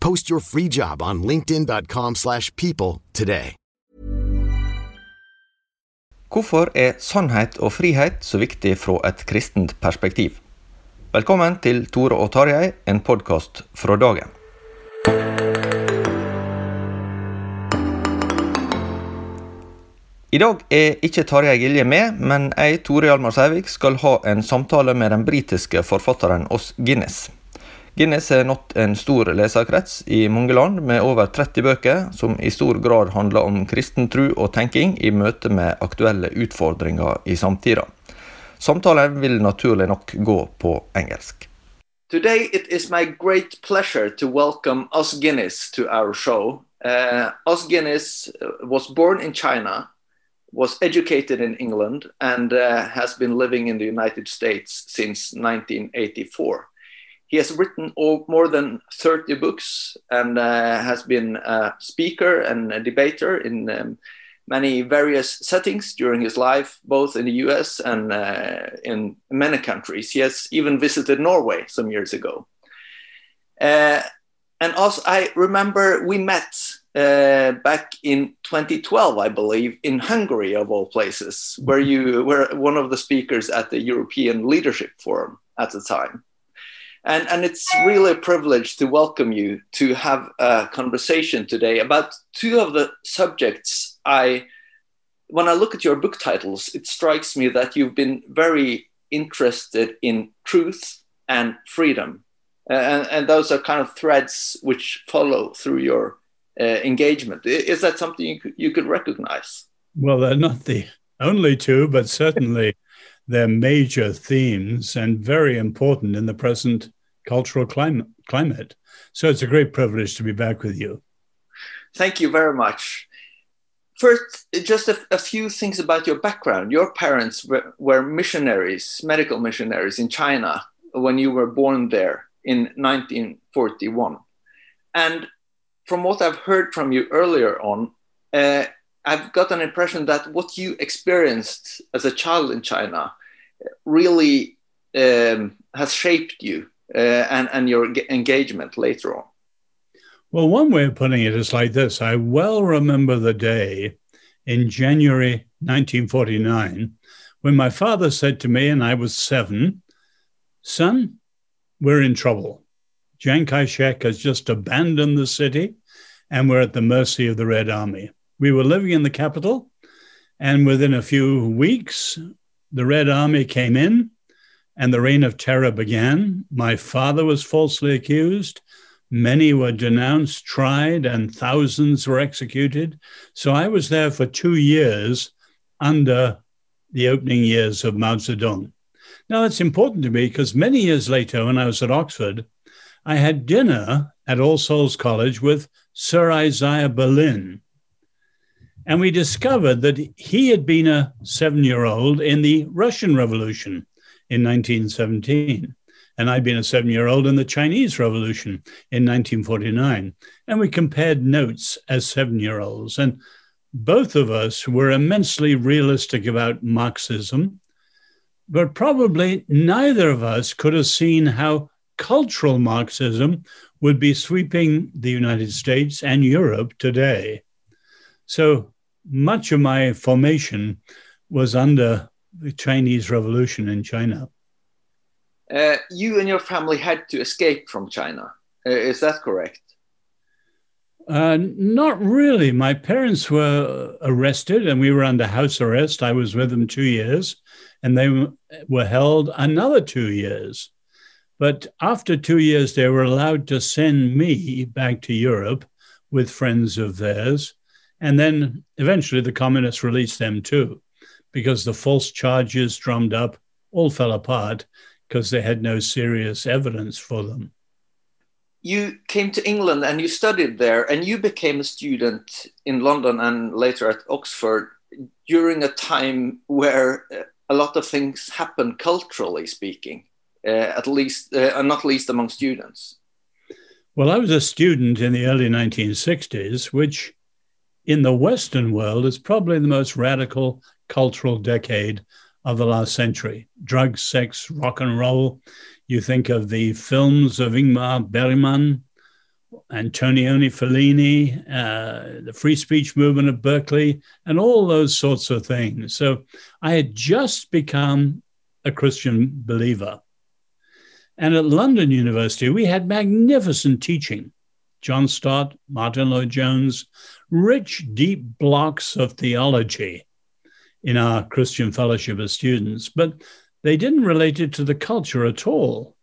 Post your free job on linkedin.com/people slash people today. Hvorfor er sannhet og frihet så viktig fra et kristent perspektiv? Velkommen til Tore og Tarjei, en podkast fra dagen. I dag er ikke Tarjei Gilje med, men jeg, Tore Hjalmar Sævik, skal ha en samtale med den britiske forfatteren Oss Guinness. Guinness har nådd en stor leserkrets i mange land, med over 30 bøker som i stor grad handler om kristen tro og tenking i møte med aktuelle utfordringer i samtida. Samtalen vil naturlig nok gå på engelsk. Today it is my great pleasure to welcome Os Guinness to our show. Uh, Os Guinness uh, was born in China, was educated in England, and uh, has been living in the United States since 1984. He has written more than 30 books and uh, has been a speaker and a debater in um, many various settings during his life, both in the US and uh, in many countries. He has even visited Norway some years ago. Uh, and also, I remember we met uh, back in 2012, I believe, in Hungary, of all places, where you were one of the speakers at the European Leadership Forum at the time. And, and it's really a privilege to welcome you to have a conversation today about two of the subjects I, when I look at your book titles, it strikes me that you've been very interested in truth and freedom. And, and those are kind of threads which follow through your uh, engagement. Is that something you could, you could recognize? Well, they're not the only two, but certainly they're major themes and very important in the present cultural climate. climate. So it's a great privilege to be back with you. Thank you very much. First, just a, a few things about your background. Your parents were, were missionaries, medical missionaries in China when you were born there in 1941. And from what I've heard from you earlier on, uh, I've got an impression that what you experienced as a child in China really um, has shaped you uh, and, and your engagement later on. Well, one way of putting it is like this I well remember the day in January 1949 when my father said to me, and I was seven, Son, we're in trouble. Chiang Kai shek has just abandoned the city, and we're at the mercy of the Red Army. We were living in the capital, and within a few weeks, the Red Army came in and the reign of terror began. My father was falsely accused. Many were denounced, tried, and thousands were executed. So I was there for two years under the opening years of Mao Zedong. Now, that's important to me because many years later, when I was at Oxford, I had dinner at All Souls College with Sir Isaiah Berlin. And we discovered that he had been a seven year old in the Russian Revolution in 1917. and I'd been a seven year old in the Chinese Revolution in 1949. And we compared notes as seven year olds. And both of us were immensely realistic about Marxism, but probably neither of us could have seen how cultural Marxism would be sweeping the United States and Europe today. So much of my formation was under the Chinese Revolution in China. Uh, you and your family had to escape from China. Uh, is that correct? Uh, not really. My parents were arrested and we were under house arrest. I was with them two years and they were held another two years. But after two years, they were allowed to send me back to Europe with friends of theirs. And then eventually the communists released them too, because the false charges drummed up all fell apart because they had no serious evidence for them. You came to England and you studied there, and you became a student in London and later at Oxford during a time where uh, a lot of things happened culturally speaking, uh, at least, uh, not least among students. Well, I was a student in the early 1960s, which in the Western world is probably the most radical cultural decade of the last century drugs, sex, rock and roll. You think of the films of Ingmar Bergman, Antonioni Fellini, uh, the free speech movement of Berkeley, and all those sorts of things. So I had just become a Christian believer. And at London University, we had magnificent teaching. John Stott, Martyn Lloyd-Jones, rich, deep blocks of theology in our Christian fellowship as students, but they didn't relate it to the culture at all.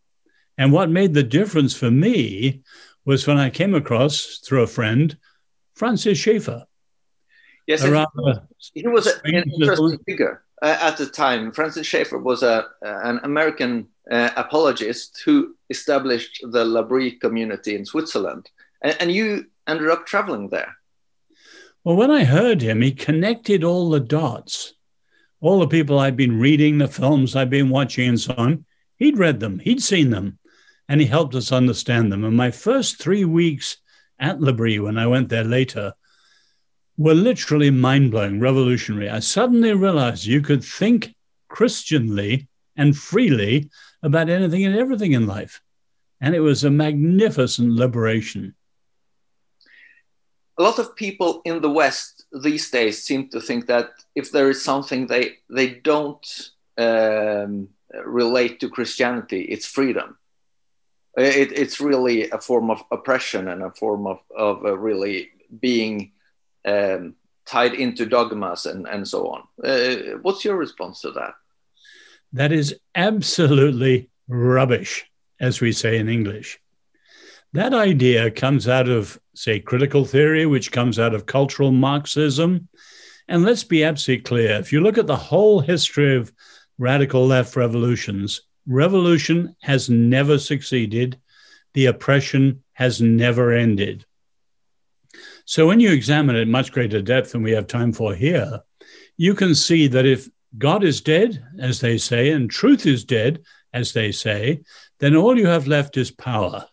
And what made the difference for me was when I came across, through a friend, Francis Schaeffer. Yes, he, was an interesting figure uh, at the time. Francis Schaeffer was a, an American uh, apologist who established the L'Abri community in Switzerland. And, and you ended up traveling there. Well, when I heard him, he connected all the dots. All the people I'd been reading, the films I'd been watching, and so on, he'd read them, he'd seen them, and he helped us understand them. And my first three weeks at L'Abri, when I went there later, were literally mind blowing, revolutionary. I suddenly realized you could think Christianly and freely about anything and everything in life. And it was a magnificent liberation a lot of people in the West these days seem to think that if there is something they they don't um, relate to Christianity, it's freedom. It, it's really a form of oppression and a form of of uh, really being um, tied into dogmas and and so on. Uh, what's your response to that? That is absolutely rubbish, as we say in English. That idea comes out of, say, critical theory, which comes out of cultural Marxism. And let's be absolutely clear if you look at the whole history of radical left revolutions, revolution has never succeeded, the oppression has never ended. So when you examine it in much greater depth than we have time for here, you can see that if God is dead, as they say, and truth is dead, as they say, then all you have left is power.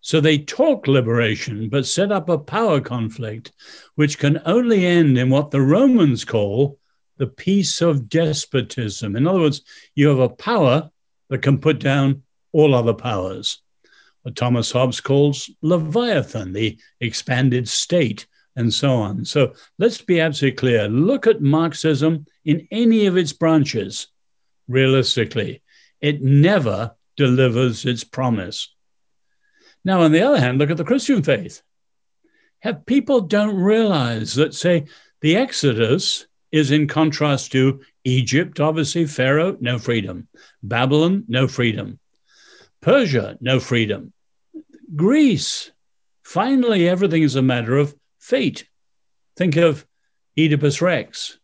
So they talk liberation, but set up a power conflict, which can only end in what the Romans call the peace of despotism. In other words, you have a power that can put down all other powers. What Thomas Hobbes calls Leviathan, the expanded state, and so on. So let's be absolutely clear. Look at Marxism in any of its branches. Realistically, it never delivers its promise. Now, on the other hand, look at the Christian faith. Have people don't realize that, say, the Exodus is in contrast to Egypt, obviously, Pharaoh, no freedom. Babylon, no freedom. Persia, no freedom. Greece, finally, everything is a matter of fate. Think of Oedipus Rex.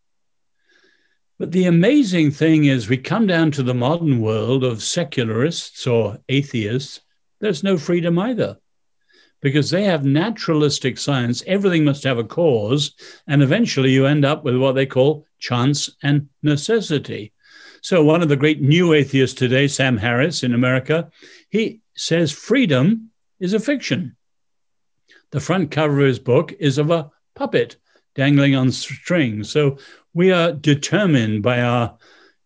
But the amazing thing is, we come down to the modern world of secularists or atheists there's no freedom either because they have naturalistic science. Everything must have a cause. And eventually you end up with what they call chance and necessity. So, one of the great new atheists today, Sam Harris in America, he says freedom is a fiction. The front cover of his book is of a puppet dangling on strings. So, we are determined by our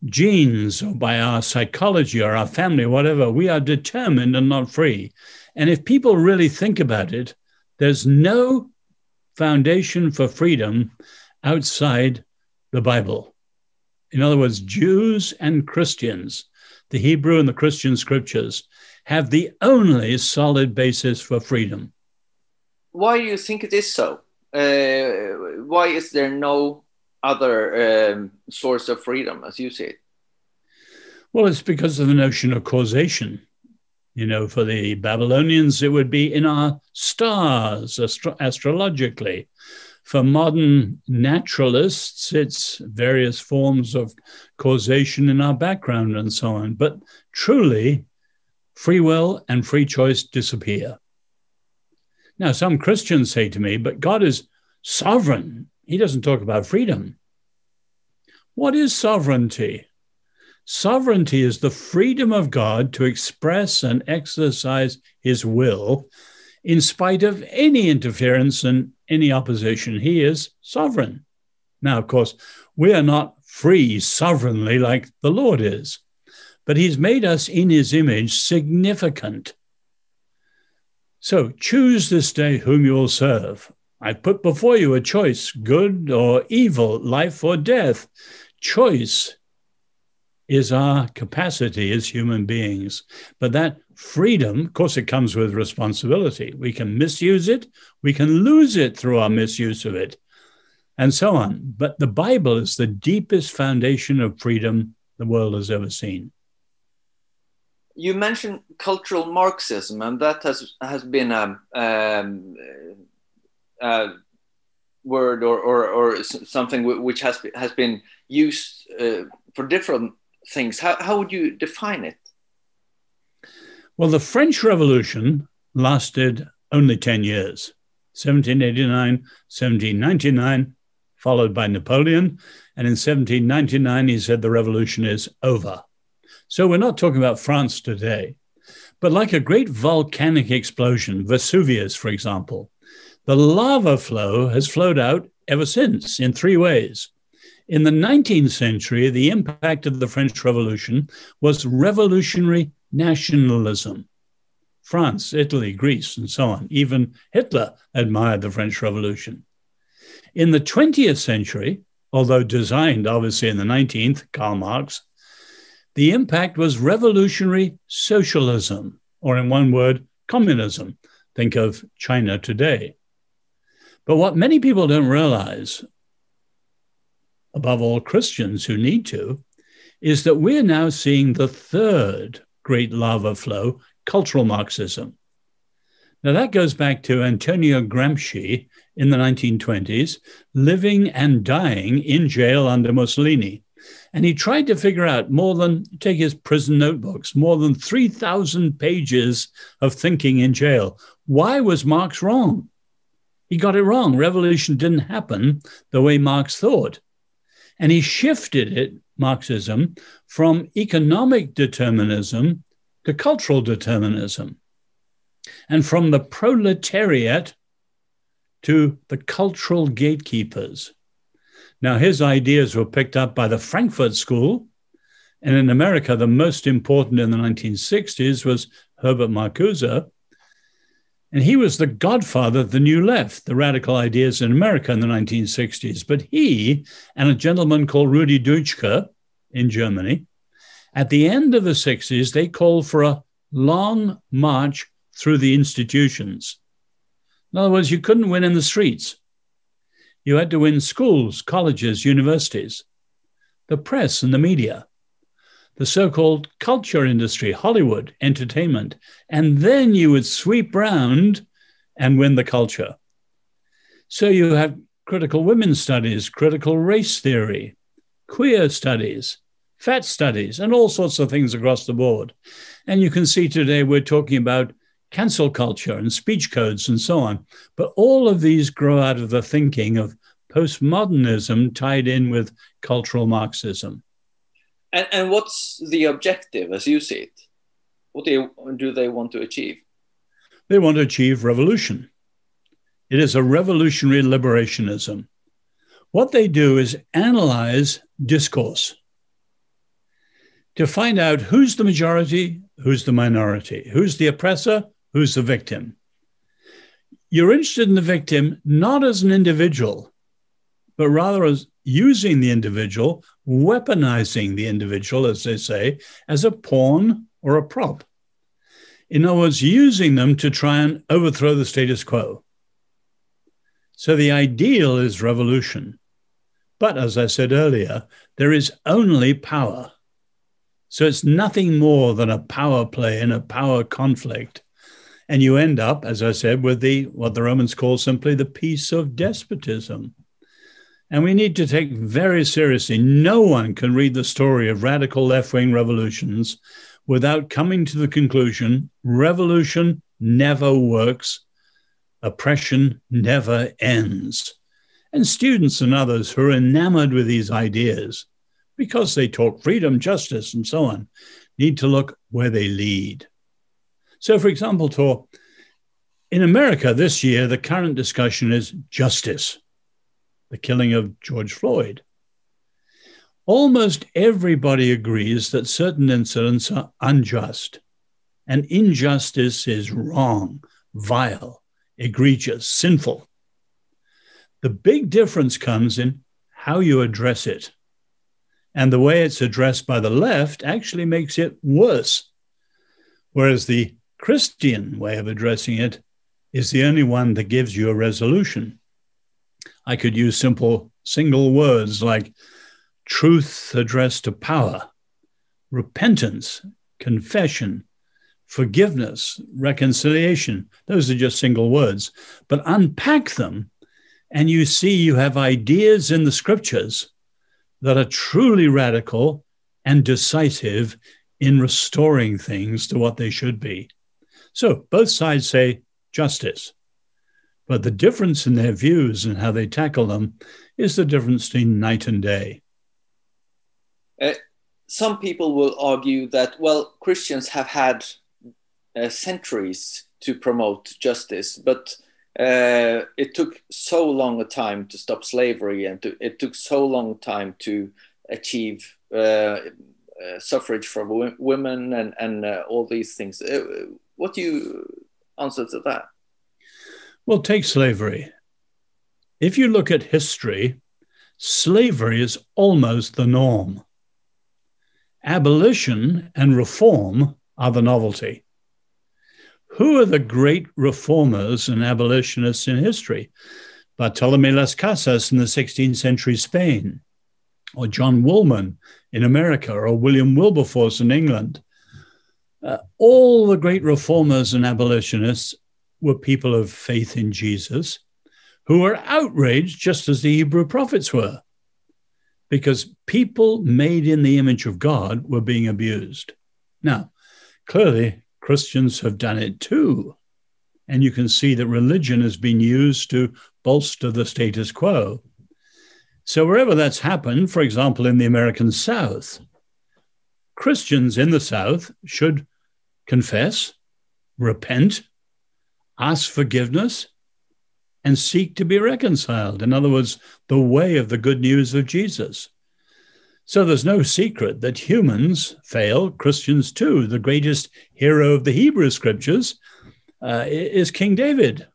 genes or by our psychology or our family, whatever. We are determined and not free. And if people really think about it, there's no foundation for freedom outside the Bible. In other words, Jews and Christians, the Hebrew and the Christian scriptures, have the only solid basis for freedom. Why do you think it is so? Uh, why is there no other um, source of freedom, as you it? Well, it's because of the notion of causation. You know, for the Babylonians, it would be in our stars, astro- astrologically. For modern naturalists, it's various forms of causation in our background and so on. But truly, free will and free choice disappear. Now, some Christians say to me, but God is sovereign. He doesn't talk about freedom. What is sovereignty? Sovereignty is the freedom of God to express and exercise his will in spite of any interference and any opposition. He is sovereign. Now, of course, we are not free sovereignly like the Lord is, but he's made us in his image significant. So choose this day whom you will serve. I put before you a choice, good or evil, life or death. Choice is our capacity as human beings. But that freedom, of course, it comes with responsibility. We can misuse it, we can lose it through our misuse of it, and so on. But the Bible is the deepest foundation of freedom the world has ever seen. You mentioned cultural Marxism, and that has has been a, um, a word or, or, or something which has has been used uh, for different things. How, how would you define it? Well, the French Revolution lasted only 10 years 1789, 1799, followed by Napoleon. And in 1799, he said the revolution is over. So we're not talking about France today. But like a great volcanic explosion, Vesuvius, for example, the lava flow has flowed out ever since in three ways. In the 19th century, the impact of the French Revolution was revolutionary nationalism. France, Italy, Greece, and so on. Even Hitler admired the French Revolution. In the 20th century, although designed obviously in the 19th, Karl Marx, the impact was revolutionary socialism, or in one word, communism. Think of China today. But what many people don't realize above all Christians who need to, is that we're now seeing the third great lava flow, cultural Marxism. Now, that goes back to Antonio Gramsci in the 1920s, living and dying in jail under Mussolini. And he tried to figure out more than, take his prison notebooks, more than 3,000 pages of thinking in jail. Why was Marx wrong? He got it wrong. Revolution didn't happen the way Marx thought. And he shifted it, Marxism, from economic determinism to cultural determinism, and from the proletariat to the cultural gatekeepers. Now, his ideas were picked up by the Frankfurt School, and in America, the most important in the 1960s was Herbert Marcuse, and he was the godfather of the New Left, the radical ideas in America in the 1960s. But he and a gentleman called Rudi Dutschke in Germany, at the end of the 60s, they called for a long march through the institutions. In other words, you couldn't win in the streets. You had to win schools, colleges, universities, the press and the media the so called culture industry, Hollywood, entertainment, and then you would sweep round and win the culture. So you have critical women's studies, critical race theory, queer studies, fat studies, and all sorts of things across the board. And you can see today we're talking about cancel culture and speech codes and so on. But all of these grow out of the thinking of postmodernism tied in with cultural Marxism. And, and what's the objective as you see it? What do, you, do they want to achieve? They want to achieve revolution. It is a revolutionary liberationism. What they do is analyze discourse to find out who's the majority, who's the minority, who's the oppressor, who's the victim. You're interested in the victim not as an individual, but rather as using the individual, weaponizing the individual, as they say, as a pawn or a prop. In other words, using them to try and overthrow the status quo. So the ideal is revolution. But as I said earlier, there is only power. So it's nothing more than a power play and a power conflict. And you end up, as I said, with the what the Romans call simply the peace of despotism. And we need to take very seriously. No one can read the story of radical left wing revolutions without coming to the conclusion revolution never works, oppression never ends. And students and others who are enamored with these ideas, because they talk freedom, justice, and so on, need to look where they lead. So, for example, Tor, in America this year, the current discussion is justice the killing of George Floyd. Almost everybody agrees that certain incidents are unjust, and injustice is wrong, vile, egregious, sinful. The big difference comes in how you address it. And the way it's addressed by the left actually makes it worse. Whereas the Christian way of addressing it is the only one that gives you a resolution. I could use simple single words like truth addressed to power, repentance, confession, forgiveness, reconciliation. Those are just single words, but unpack them, and you see you have ideas in the scriptures that are truly radical and decisive in restoring things to what they should be. So both sides say justice. But the difference in their views and how they tackle them is the difference between night and day. Uh, some people will argue that, well, Christians have had uh, centuries to promote justice, but uh, it took so long a time to stop slavery and to, it took so long time to achieve uh, uh, suffrage for women and, and uh, all these things. what do you answer to that? Well, take slavery. If you look at history, slavery is almost the norm. Abolition and reform are the novelty. Who are the great reformers and abolitionists in history? Bartolome Las Casas in the 16th century Spain, or John Woolman in America, or William Wilberforce in England. Uh, all the great reformers and abolitionists were people of faith in Jesus who were outraged just as the Hebrew prophets were, because people made in the image of God were being abused. Now, clearly, Christians have done it too. And you can see that religion has been used to bolster the status quo. So, wherever that's happened, for example, in the American South, Christians in the South should confess, repent, ask forgiveness, and seek to be reconciled. In other words, the way of the good news of Jesus. So there's no secret that humans fail, Christians too. The greatest hero of the Hebrew scriptures uh, is King David,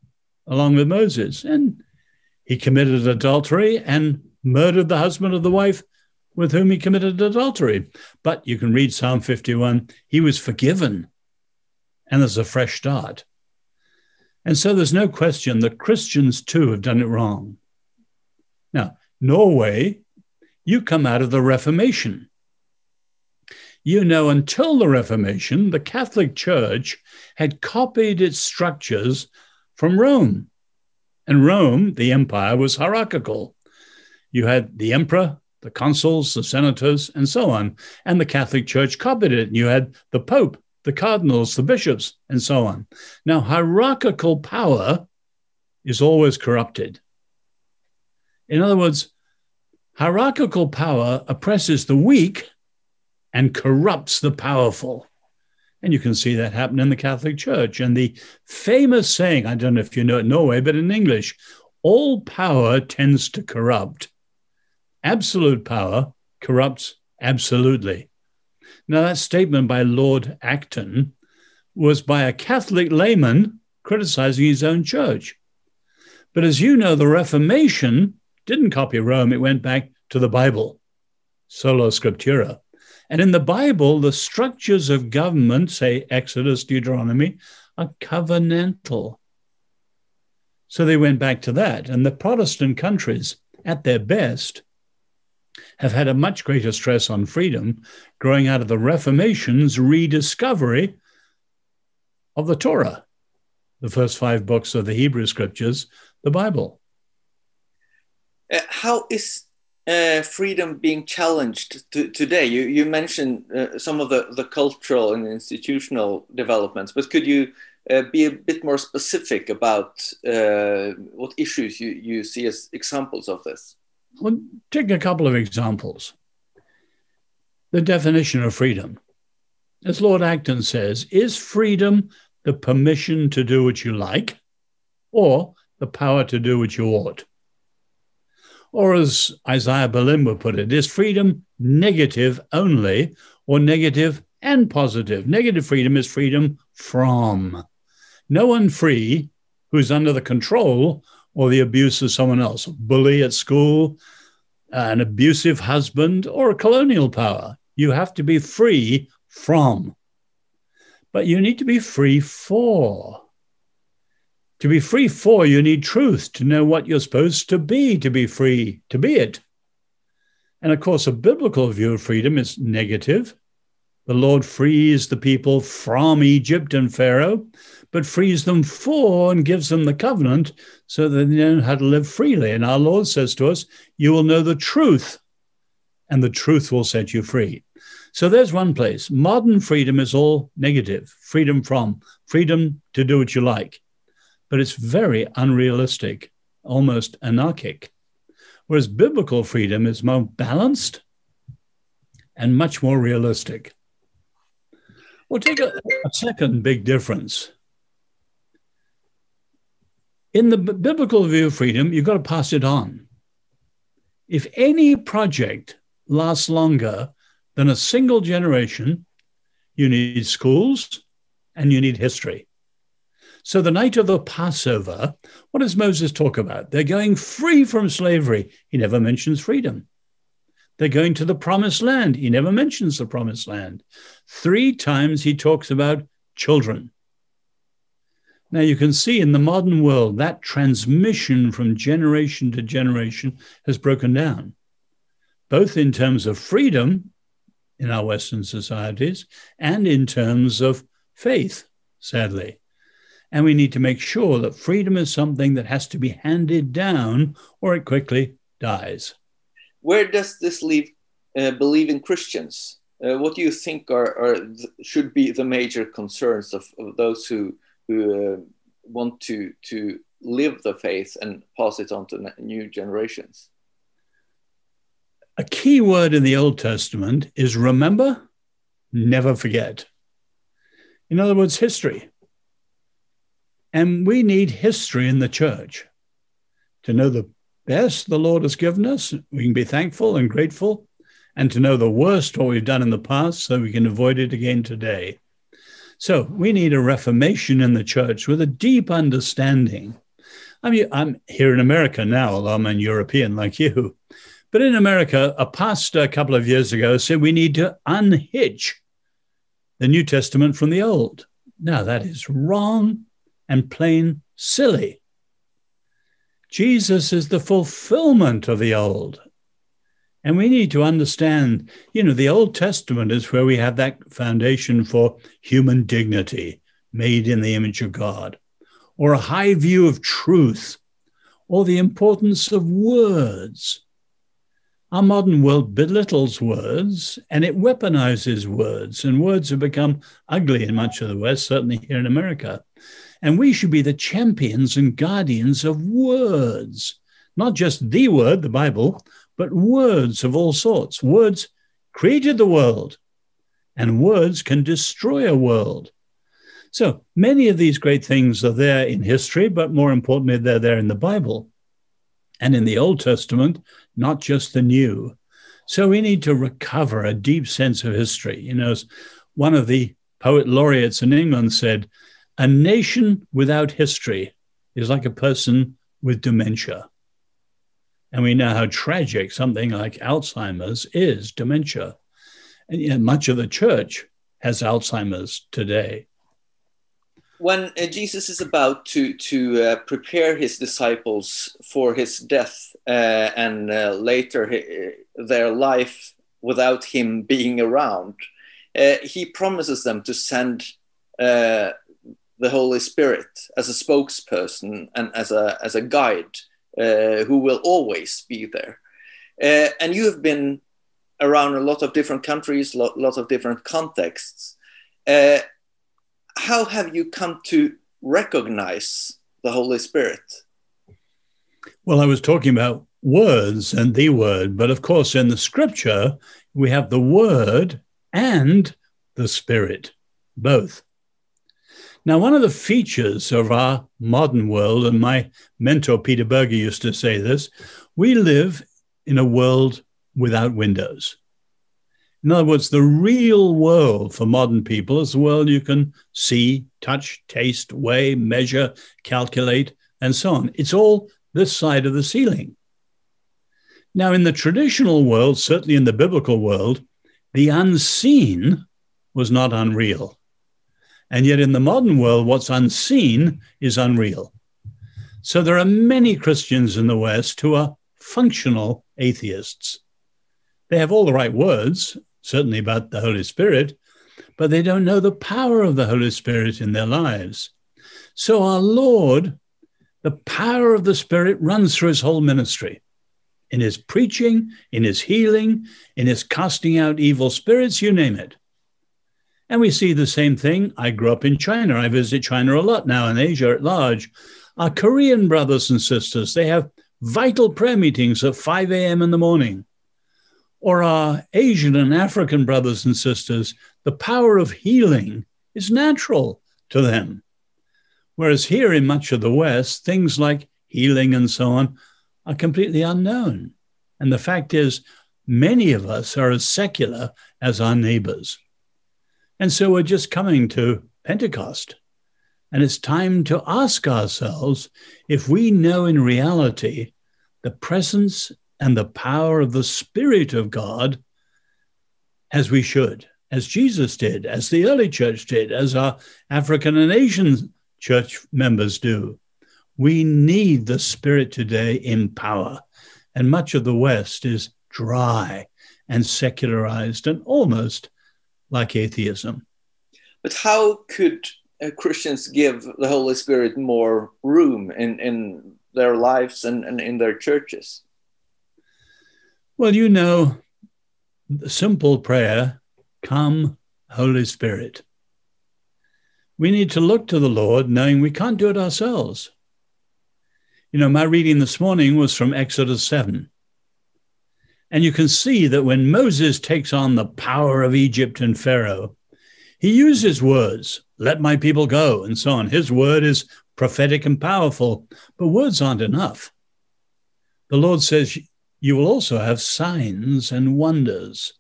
along with Moses. And he committed adultery and murdered the husband of the wife with whom he committed adultery. But you can read Psalm 51, he was forgiven. And there's a fresh start. And so there's no question that Christians too have done it wrong. Now, Norway, you come out of the Reformation. You know, until the Reformation, the Catholic Church had copied its structures from Rome. And Rome, the empire, was hierarchical. You had the emperor, the consuls, the senators, and so on. And the Catholic Church copied it. And you had the Pope, the cardinals, the bishops, and so on. Now, hierarchical power is always corrupted. In other words, hierarchical power oppresses the weak and corrupts the powerful. And you can see that happen in the Catholic Church. And the famous saying, I don't know if you know it in Norway, but in English, all power tends to corrupt. Absolute power corrupts absolutely. Now, that statement by Lord Acton was by a Catholic layman criticizing his own church. But as you know, the Reformation didn't copy Rome, it went back to the Bible, sola scriptura. And in the Bible, the structures of government, say Exodus, Deuteronomy, are covenantal. So they went back to that. And the Protestant countries, at their best, have had a much greater stress on freedom growing out of the Reformation's rediscovery of the Torah, the first five books of the Hebrew scriptures, the Bible. Uh, how is uh, freedom being challenged to, today? You, you mentioned uh, some of the, the cultural and institutional developments, but could you uh, be a bit more specific about uh, what issues you, you see as examples of this? Well, take a couple of examples. The definition of freedom. As Lord Acton says, is freedom the permission to do what you like or the power to do what you ought? Or as Isaiah Berlin would put it, is freedom negative only or negative and positive? Negative freedom is freedom from. No one free who's under the control or the abuse of someone else, bully at school, an abusive husband, or a colonial power. You have to be free from. But you need to be free for. To be free for, you need truth to know what you're supposed to be, to be free to be it. And of course, a biblical view of freedom is negative. The Lord frees the people from Egypt and Pharaoh, but frees them for and gives them the covenant so that they know how to live freely. And our Lord says to us, You will know the truth, and the truth will set you free. So there's one place. Modern freedom is all negative freedom from, freedom to do what you like but it's very unrealistic, almost anarchic. Whereas biblical freedom is more balanced and much more realistic. We'll take a, a second big difference. In the biblical view of freedom, you've got to pass it on. If any project lasts longer than a single generation, you need schools and you need history. So, the night of the Passover, what does Moses talk about? They're going free from slavery. He never mentions freedom. They're going to the promised land. He never mentions the promised land. Three times he talks about children. Now, you can see in the modern world that transmission from generation to generation has broken down, both in terms of freedom in our Western societies and in terms of faith, sadly. And we need to make sure that freedom is something that has to be handed down or it quickly dies. Where does this leave uh, believing Christians? Uh, what do you think are, are should be the major concerns of, of those who who uh, want to to live the faith and pass it on to new generations? A key word in the Old Testament is remember, never forget. In other words, history. And we need history in the church to know the best the Lord has given us. We can be thankful and grateful, and to know the worst, what we've done in the past, so we can avoid it again today. So we need a reformation in the church with a deep understanding. I mean, I'm here in America now, although I'm a European like you. But in America, a pastor a couple of years ago said we need to unhitch the New Testament from the Old. Now, that is wrong and plain silly. Jesus is the fulfillment of the old. And we need to understand, you know, the Old Testament is where we have that foundation for human dignity, made in the image of God, or a high view of truth, or the importance of words. Our modern world belittles words and it weaponizes words, and words have become ugly in much of the West, certainly here in America. And we should be the champions and guardians of words, not just the word, the Bible, but words of all sorts. Words created the world, and words can destroy a world. So many of these great things are there in history, but more importantly, they're there in the Bible and in the Old Testament, not just the New. So we need to recover a deep sense of history. You know, one of the poet laureates in England said, A nation without history is like a person with dementia. And we know how tragic something like Alzheimer's is dementia. And yet much of the church has Alzheimer's today. When uh, Jesus is about to, to uh, prepare his disciples for his death uh, and uh, later uh, their life without him being around, uh, he promises them to send the Holy Spirit as a spokesperson and as a, as a guide who will always be there. and you have been around a lot of different countries, lot, lot of different contexts. Uh, how have you come to recognize the Holy Spirit? Well, I was talking about words and the word, but of course, in the scripture, we have the word and the spirit, both. Now, one of the features of our modern world, and my mentor Peter Berger used to say this, we live in a world without windows. In other words, the real world for modern people is the world you can see, touch, taste, weigh, measure, calculate, and so on. It's all this side of the ceiling. Now, in the traditional world, certainly in the biblical world, the unseen was not unreal. And yet, in the modern world, what's unseen is unreal. So, there are many Christians in the West who are functional atheists. They have all the right words, certainly about the Holy Spirit, but they don't know the power of the Holy Spirit in their lives. So, our Lord, the power of the Spirit runs through his whole ministry in his preaching, in his healing, in his casting out evil spirits, you name it. And we see the same thing. I grew up in China. I visit China a lot now and Asia at large. Our Korean brothers and sisters, they have vital prayer meetings at 5 a.m. in the morning or our Asian and African brothers and sisters, the power of healing is natural to them. Whereas here in much of the West, things like healing and so on are completely unknown. And the fact is, many of us are as secular as our neighbors. And so we're just coming to Pentecost. And it's time to ask ourselves if we know in reality the presence and the power of the Spirit of God as we should, as Jesus did, as the early church did, as our African and Asian church members do. We need the Spirit today in power. And much of the West is dry and secularized and almost like atheism. But how could uh, Christians give the Holy Spirit more room in, in their lives and, and in their churches? Well, you know, the simple prayer, Come, Holy Spirit. We need to look to the Lord knowing we can't do it ourselves. You know, my reading this morning was from Exodus 7. And you can see that when Moses takes on the power of Egypt and Pharaoh, he uses words, let my people go, and so on. His word is prophetic and powerful, but words aren't enough. The Lord says, you will also have signs and wonders.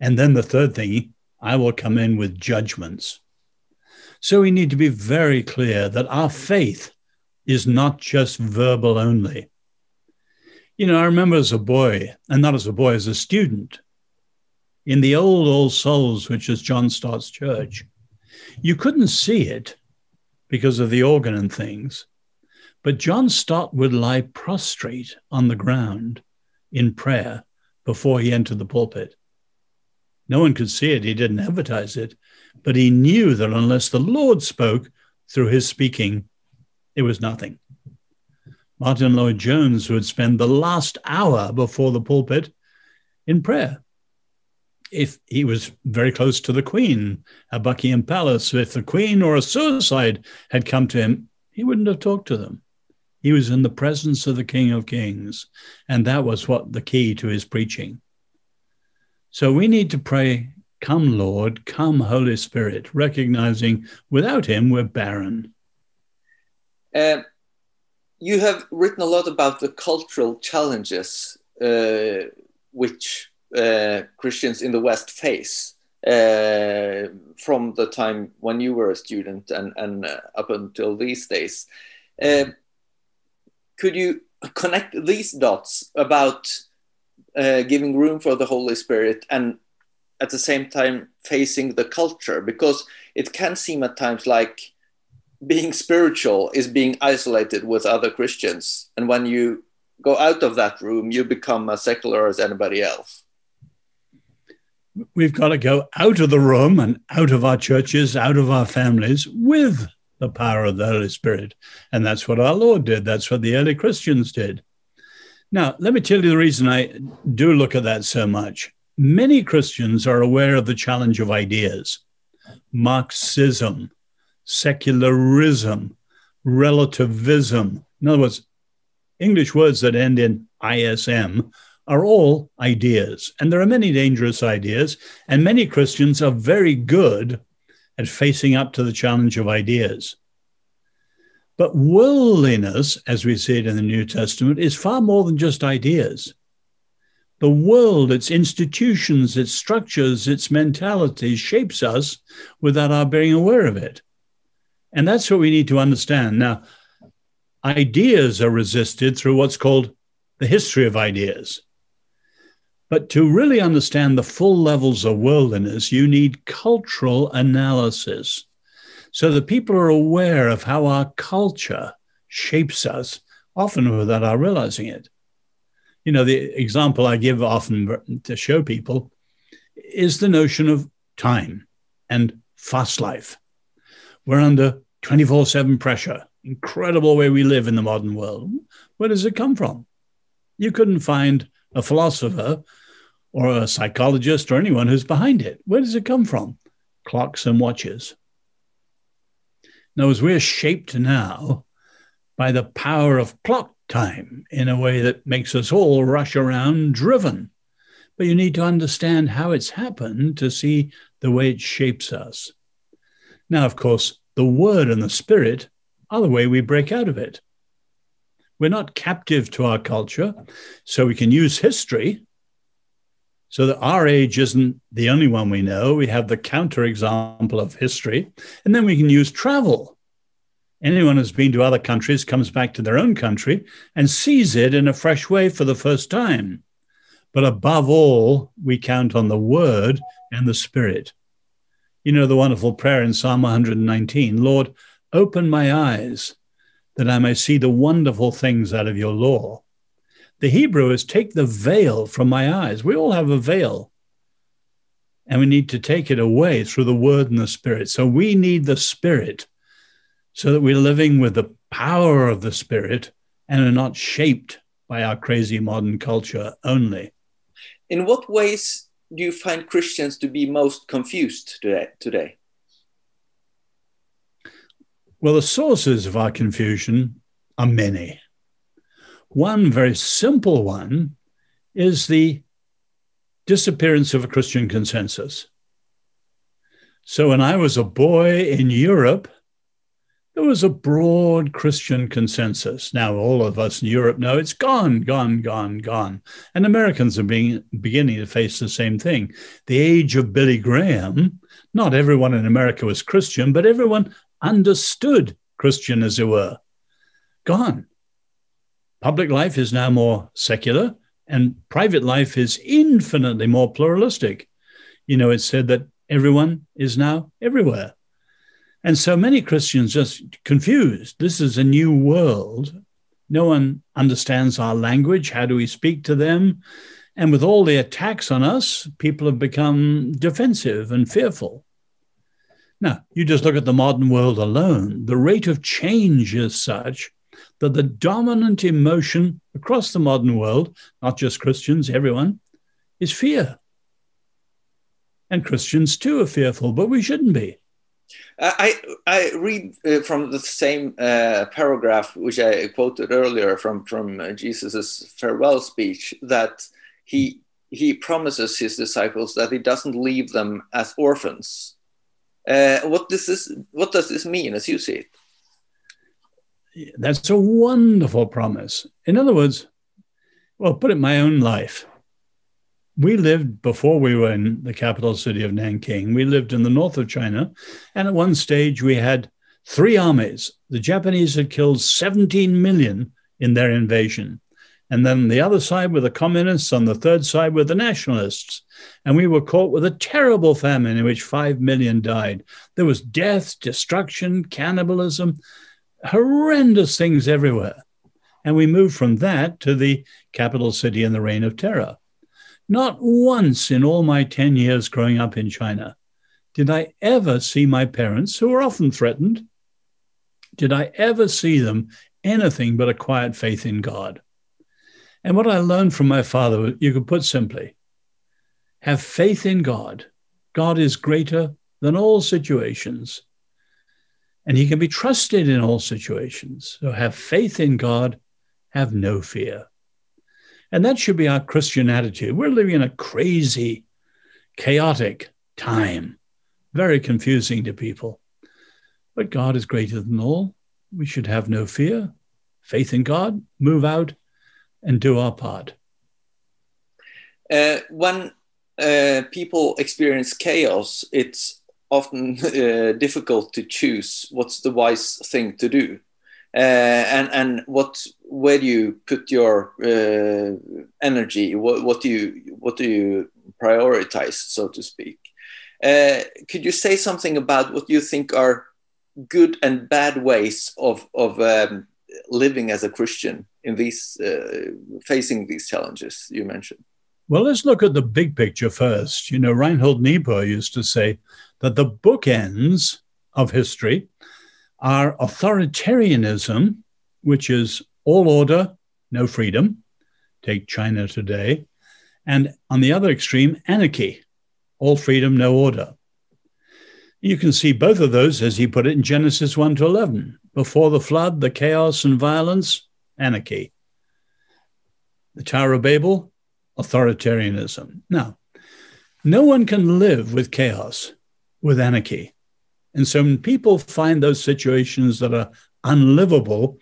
And then the third thing, I will come in with judgments. So we need to be very clear that our faith is not just verbal only. You know, I remember as a boy, and not as a boy, as a student, in the old All Souls, which is John Stott's church, you couldn't see it because of the organ and things, but John Stott would lie prostrate on the ground in prayer before he entered the pulpit. No one could see it, he didn't advertise it, but he knew that unless the Lord spoke through his speaking, it was nothing. Martyn Lloyd Jones would spend the last hour before the pulpit in prayer. If he was very close to the Queen at Buckingham Palace, if the Queen or a suicide had come to him, he wouldn't have talked to them. He was in the presence of the King of Kings. And that was what the key to his preaching. So we need to pray Come, Lord, come, Holy Spirit, recognizing without him we're barren. Uh, you have written a lot about the cultural challenges uh, which uh, Christians in the West face uh, from the time when you were a student and, and uh, up until these days. Uh, could you connect these dots about uh, giving room for the Holy Spirit and at the same time facing the culture? Because it can seem at times like being spiritual is being isolated with other Christians. And when you go out of that room, you become as secular as anybody else. We've got to go out of the room and out of our churches, out of our families with the power of the Holy Spirit. And that's what our Lord did. That's what the early Christians did. Now, let me tell you the reason I do look at that so much. Many Christians are aware of the challenge of ideas, Marxism, secularism, relativism. In other words, English words that end in ISM are all ideas. And there are many dangerous ideas, and many Christians are very good at facing up to the challenge of ideas. But worldliness, as we see it in the New Testament, is far more than just ideas. The world, its institutions, its structures, its mentality shapes us without our being aware of it. And that's what we need to understand. Now, ideas are resisted through what's called the history of ideas. But to really understand the full levels of worldliness, you need cultural analysis so that people are aware of how our culture shapes us, often without our realizing it. You know, the example I give often to show people is the notion of time and fast life. We're under 24 7 pressure. Incredible way we live in the modern world. Where does it come from? You couldn't find a philosopher or a psychologist or anyone who's behind it. Where does it come from? Clocks and watches. Now, as we're shaped now by the power of clock time in a way that makes us all rush around driven. But you need to understand how it's happened to see the way it shapes us. Now, of course, the word and the spirit are the way we break out of it. We're not captive to our culture, so we can use history so that our age isn't the only one we know. We have the counterexample of history, and then we can use travel. Anyone who's been to other countries comes back to their own country and sees it in a fresh way for the first time. But above all, we count on the word and the spirit. You know the wonderful prayer in Psalm 119 Lord, open my eyes that I may see the wonderful things out of your law. The Hebrew is take the veil from my eyes. We all have a veil. And we need to take it away through the word and the spirit. So we need the spirit so that we're living with the power of the spirit and are not shaped by our crazy modern culture only. In what ways do you find Christians to be most confused today? today? Well, the sources of our confusion are many. One very simple one is the disappearance of a Christian consensus. So, when I was a boy in Europe, there was a broad Christian consensus. Now, all of us in Europe know it's gone, gone, gone, gone. And Americans are being, beginning to face the same thing. The age of Billy Graham, not everyone in America was Christian, but everyone understood Christian, as it were. Gone. Public life is now more secular, and private life is infinitely more pluralistic. You know, it's said that everyone is now everywhere. And so many Christians just confused. This is a new world. No one understands our language. How do we speak to them? And with all the attacks on us, people have become defensive and fearful. Now, you just look at the modern world alone, the rate of change is such that the dominant emotion across the modern world, not just Christians, everyone, is fear. And Christians too are fearful, but we shouldn't be. I, I read uh, from the same uh, paragraph which I quoted earlier from from uh, Jesus's farewell speech that he he promises his disciples that he doesn't leave them as orphans. Uh, what does this What does this mean, as you see it? That's a wonderful promise. In other words, well, put it in my own life. We lived before we were in the capital city of Nanking. We lived in the north of China, and at one stage we had three armies. The Japanese had killed 17 million in their invasion. And then the other side were the communists, on the third side were the nationalists. And we were caught with a terrible famine in which 5 million died. There was death, destruction, cannibalism, horrendous things everywhere. And we moved from that to the capital city in the reign of terror. Not once in all my 10 years growing up in China did I ever see my parents, who were often threatened, did I ever see them anything but a quiet faith in God. And what I learned from my father, you could put simply have faith in God. God is greater than all situations, and he can be trusted in all situations. So have faith in God, have no fear. And that should be our Christian attitude. We're living in a crazy, chaotic time, very confusing to people. But God is greater than all. We should have no fear, faith in God, move out and do our part. Uh, when uh, people experience chaos, it's often uh, difficult to choose what's the wise thing to do. Uh, and and what where do you put your uh, energy? What, what do you what do you prioritize, so to speak? Uh, could you say something about what you think are good and bad ways of of um, living as a Christian in these uh, facing these challenges you mentioned? Well, let's look at the big picture first. You know, Reinhold Niebuhr used to say that the bookends of history are authoritarianism, which is all order, no freedom. Take China today. And on the other extreme, anarchy, all freedom, no order. You can see both of those, as he put it in Genesis 1 to 11. Before the flood, the chaos and violence, anarchy. The Tower of Babel, authoritarianism. Now, no one can live with chaos, with anarchy. And so when people find those situations that are unlivable,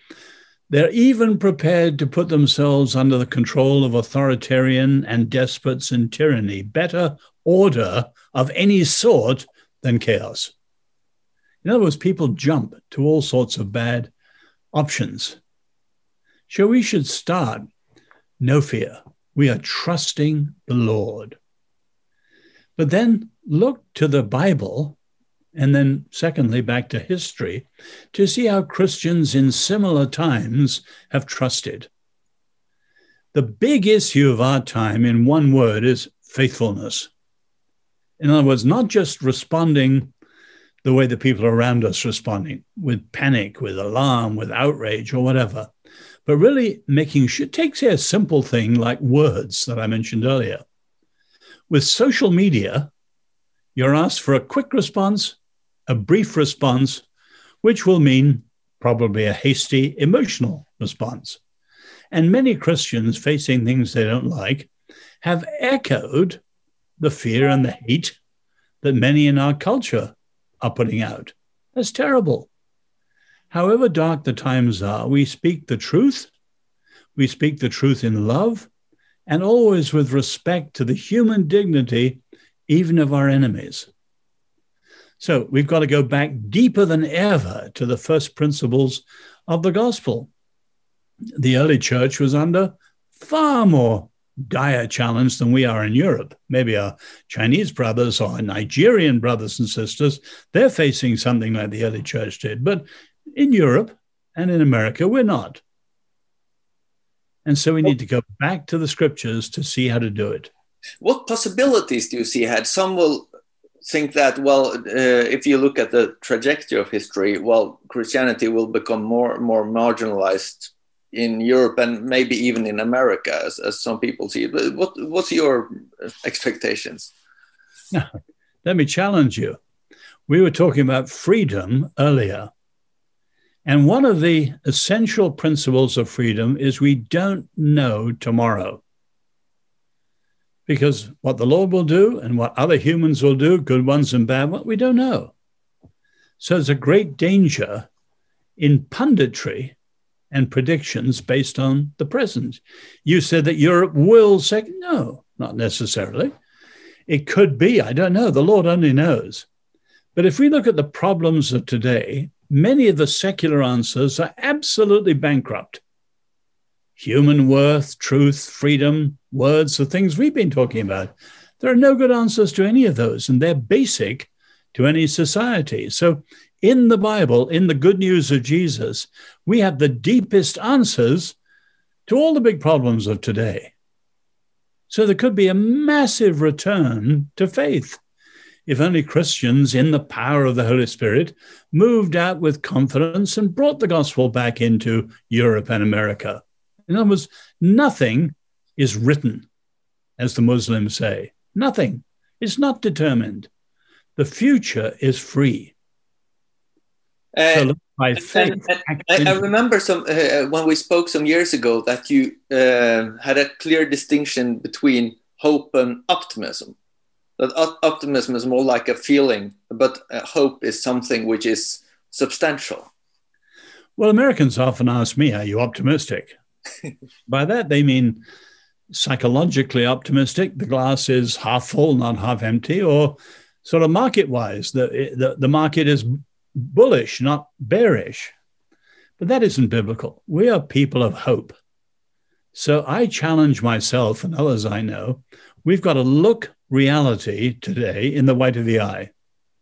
they're even prepared to put themselves under the control of authoritarian and despots and tyranny. Better order of any sort than chaos. In other words, people jump to all sorts of bad options. So we should start no fear. We are trusting the Lord. But then look to the Bible, and then, secondly, back to history to see how Christians in similar times have trusted. The big issue of our time, in one word, is faithfulness. In other words, not just responding the way the people around us responding with panic, with alarm, with outrage, or whatever, but really making sure. Take say a simple thing like words that I mentioned earlier. With social media, you're asked for a quick response, a brief response, which will mean probably a hasty emotional response. And many Christians facing things they don't like have echoed the fear and the hate that many in our culture are putting out. That's terrible. However dark the times are, we speak the truth. We speak the truth in love and always with respect to the human dignity, even of our enemies. So we've got to go back deeper than ever to the first principles of the gospel. The early church was under far more dire challenge than we are in Europe. Maybe our Chinese brothers or Nigerian brothers and sisters, they're facing something like the early church did. But in Europe and in America, we're not. And so we need to go back to the scriptures to see how to do it. What possibilities do you see ahead? Some will think that, well, uh, if you look at the trajectory of history, well, Christianity will become more more marginalized in Europe and maybe even in America, as, as some people see it. What what's your expectations? Now, let me challenge you. We were talking about freedom earlier. And one of the essential principles of freedom is we don't know tomorrow. Because what the Lord will do and what other humans will do, good ones and bad ones, we don't know. So there's a great danger in punditry and predictions based on the present. You said that Europe will say, no, not necessarily. It could be, I don't know. The Lord only knows. But if we look at the problems of today, many of the secular answers are absolutely bankrupt. Human worth, truth, freedom, words, the things we've been talking about. There are no good answers to any of those, and they're basic to any society. So, in the Bible, in the good news of Jesus, we have the deepest answers to all the big problems of today. So, there could be a massive return to faith if only Christians in the power of the Holy Spirit moved out with confidence and brought the gospel back into Europe and America. In other words, nothing is written, as the Muslims say. Nothing. It's not determined. The future is free. Uh, so by faith, and, and I, I, remember some uh, when we spoke some years ago that you uh, had a clear distinction between hope and optimism that optimism is more like a feeling, but uh, hope is something which is substantial. Well, Americans often ask me, Are you optimistic? By that, they mean psychologically optimistic. The glass is half full, not half empty, or sort of market wise, the, the, the market is bullish, not bearish. But that isn't biblical. We are people of hope. So I challenge myself and others I know, we've got to look reality today in the white of the eye.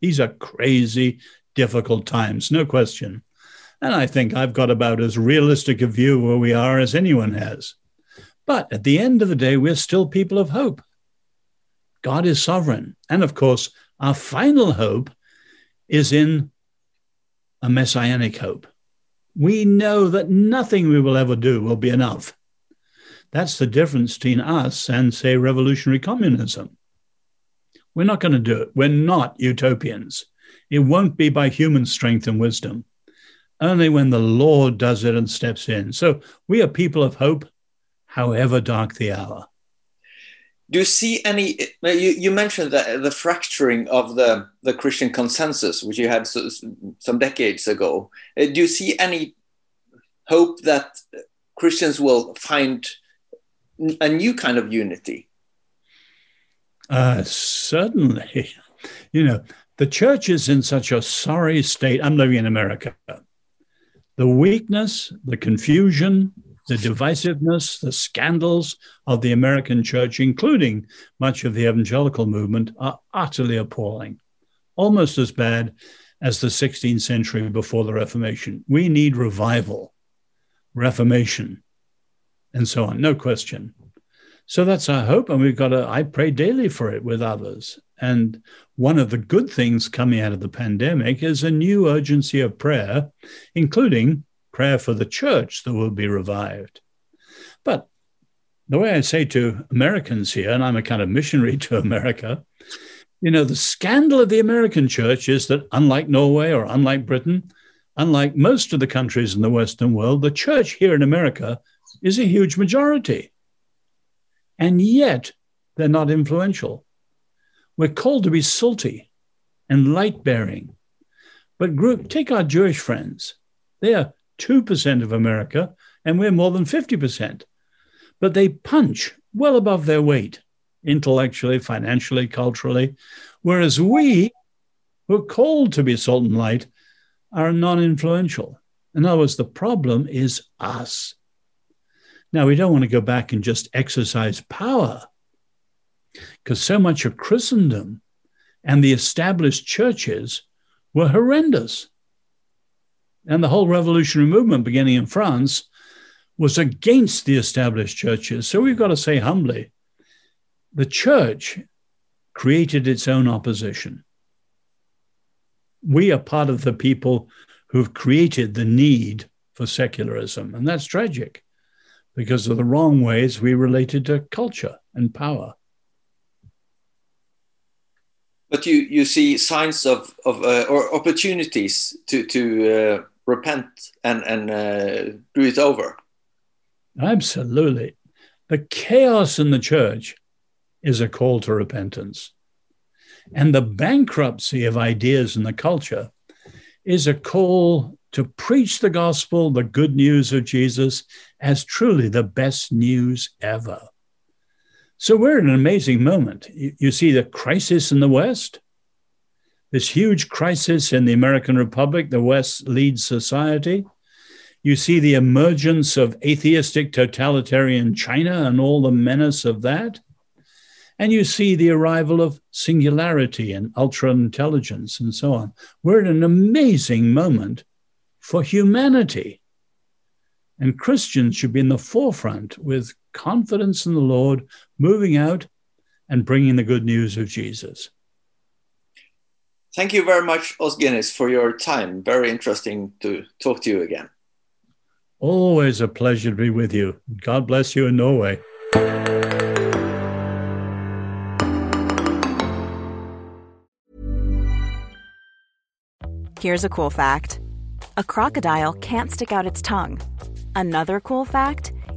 These are crazy, difficult times, no question. And I think I've got about as realistic a view where we are as anyone has. But at the end of the day, we're still people of hope. God is sovereign. And of course, our final hope is in a messianic hope. We know that nothing we will ever do will be enough. That's the difference between us and, say, revolutionary communism. We're not going to do it. We're not utopians. It won't be by human strength and wisdom, only when the Lord does it and steps in. So we are people of hope, however dark the hour. Do you see any? You, you mentioned the, the fracturing of the, the Christian consensus, which you had some decades ago. Uh, do you see any hope that Christians will find a new kind of unity? Uh, certainly. You know, the church is in such a sorry state. I'm living in America. The weakness, the confusion, the divisiveness, the scandals of the American church, including much of the evangelical movement, are utterly appalling, almost as bad as the 16th century before the Reformation. We need revival, reformation, and so on, no question. So that's our hope. And we've got to, I pray daily for it with others. And one of the good things coming out of the pandemic is a new urgency of prayer, including prayer for the church that will be revived. But the way I say to Americans here, and I'm a kind of missionary to America, you know, the scandal of the American church is that, unlike Norway or unlike Britain, unlike most of the countries in the Western world, the church here in America is a huge majority and yet they're not influential. We're called to be salty and light bearing. But group, take our Jewish friends. They are 2% of America, and we're more than 50%. But they punch well above their weight, intellectually, financially, culturally, whereas we, who are called to be salt and light, are non influential. In other words, the problem is us. Now, we don't want to go back and just exercise power because so much of Christendom and the established churches were horrendous. And the whole revolutionary movement, beginning in France, was against the established churches. So we've got to say humbly the church created its own opposition. We are part of the people who've created the need for secularism, and that's tragic because of the wrong ways we related to culture and power. But you, you see signs of, of uh, or opportunities to, to uh, repent and, and uh, do it over. Absolutely. The chaos in the church is a call to repentance. And the bankruptcy of ideas in the culture is a call to preach the gospel, the good news of Jesus, as truly the best news ever. So we're in an amazing moment. You, see the crisis in the West, this huge crisis in the American Republic, the West leads society. You see the emergence of atheistic totalitarian China and all the menace of that. And you see the arrival of singularity and ultra intelligence and so on. We're in an amazing moment for humanity. And Christians should be in the forefront with confidence in the Lord, moving out and bringing the good news of Jesus. Thank you very much, Os Guinness, for your time. Very interesting to talk to you again. Always a pleasure to be with you. God bless you in Norway. Here's a cool fact a crocodile can't stick out its tongue. Another cool fact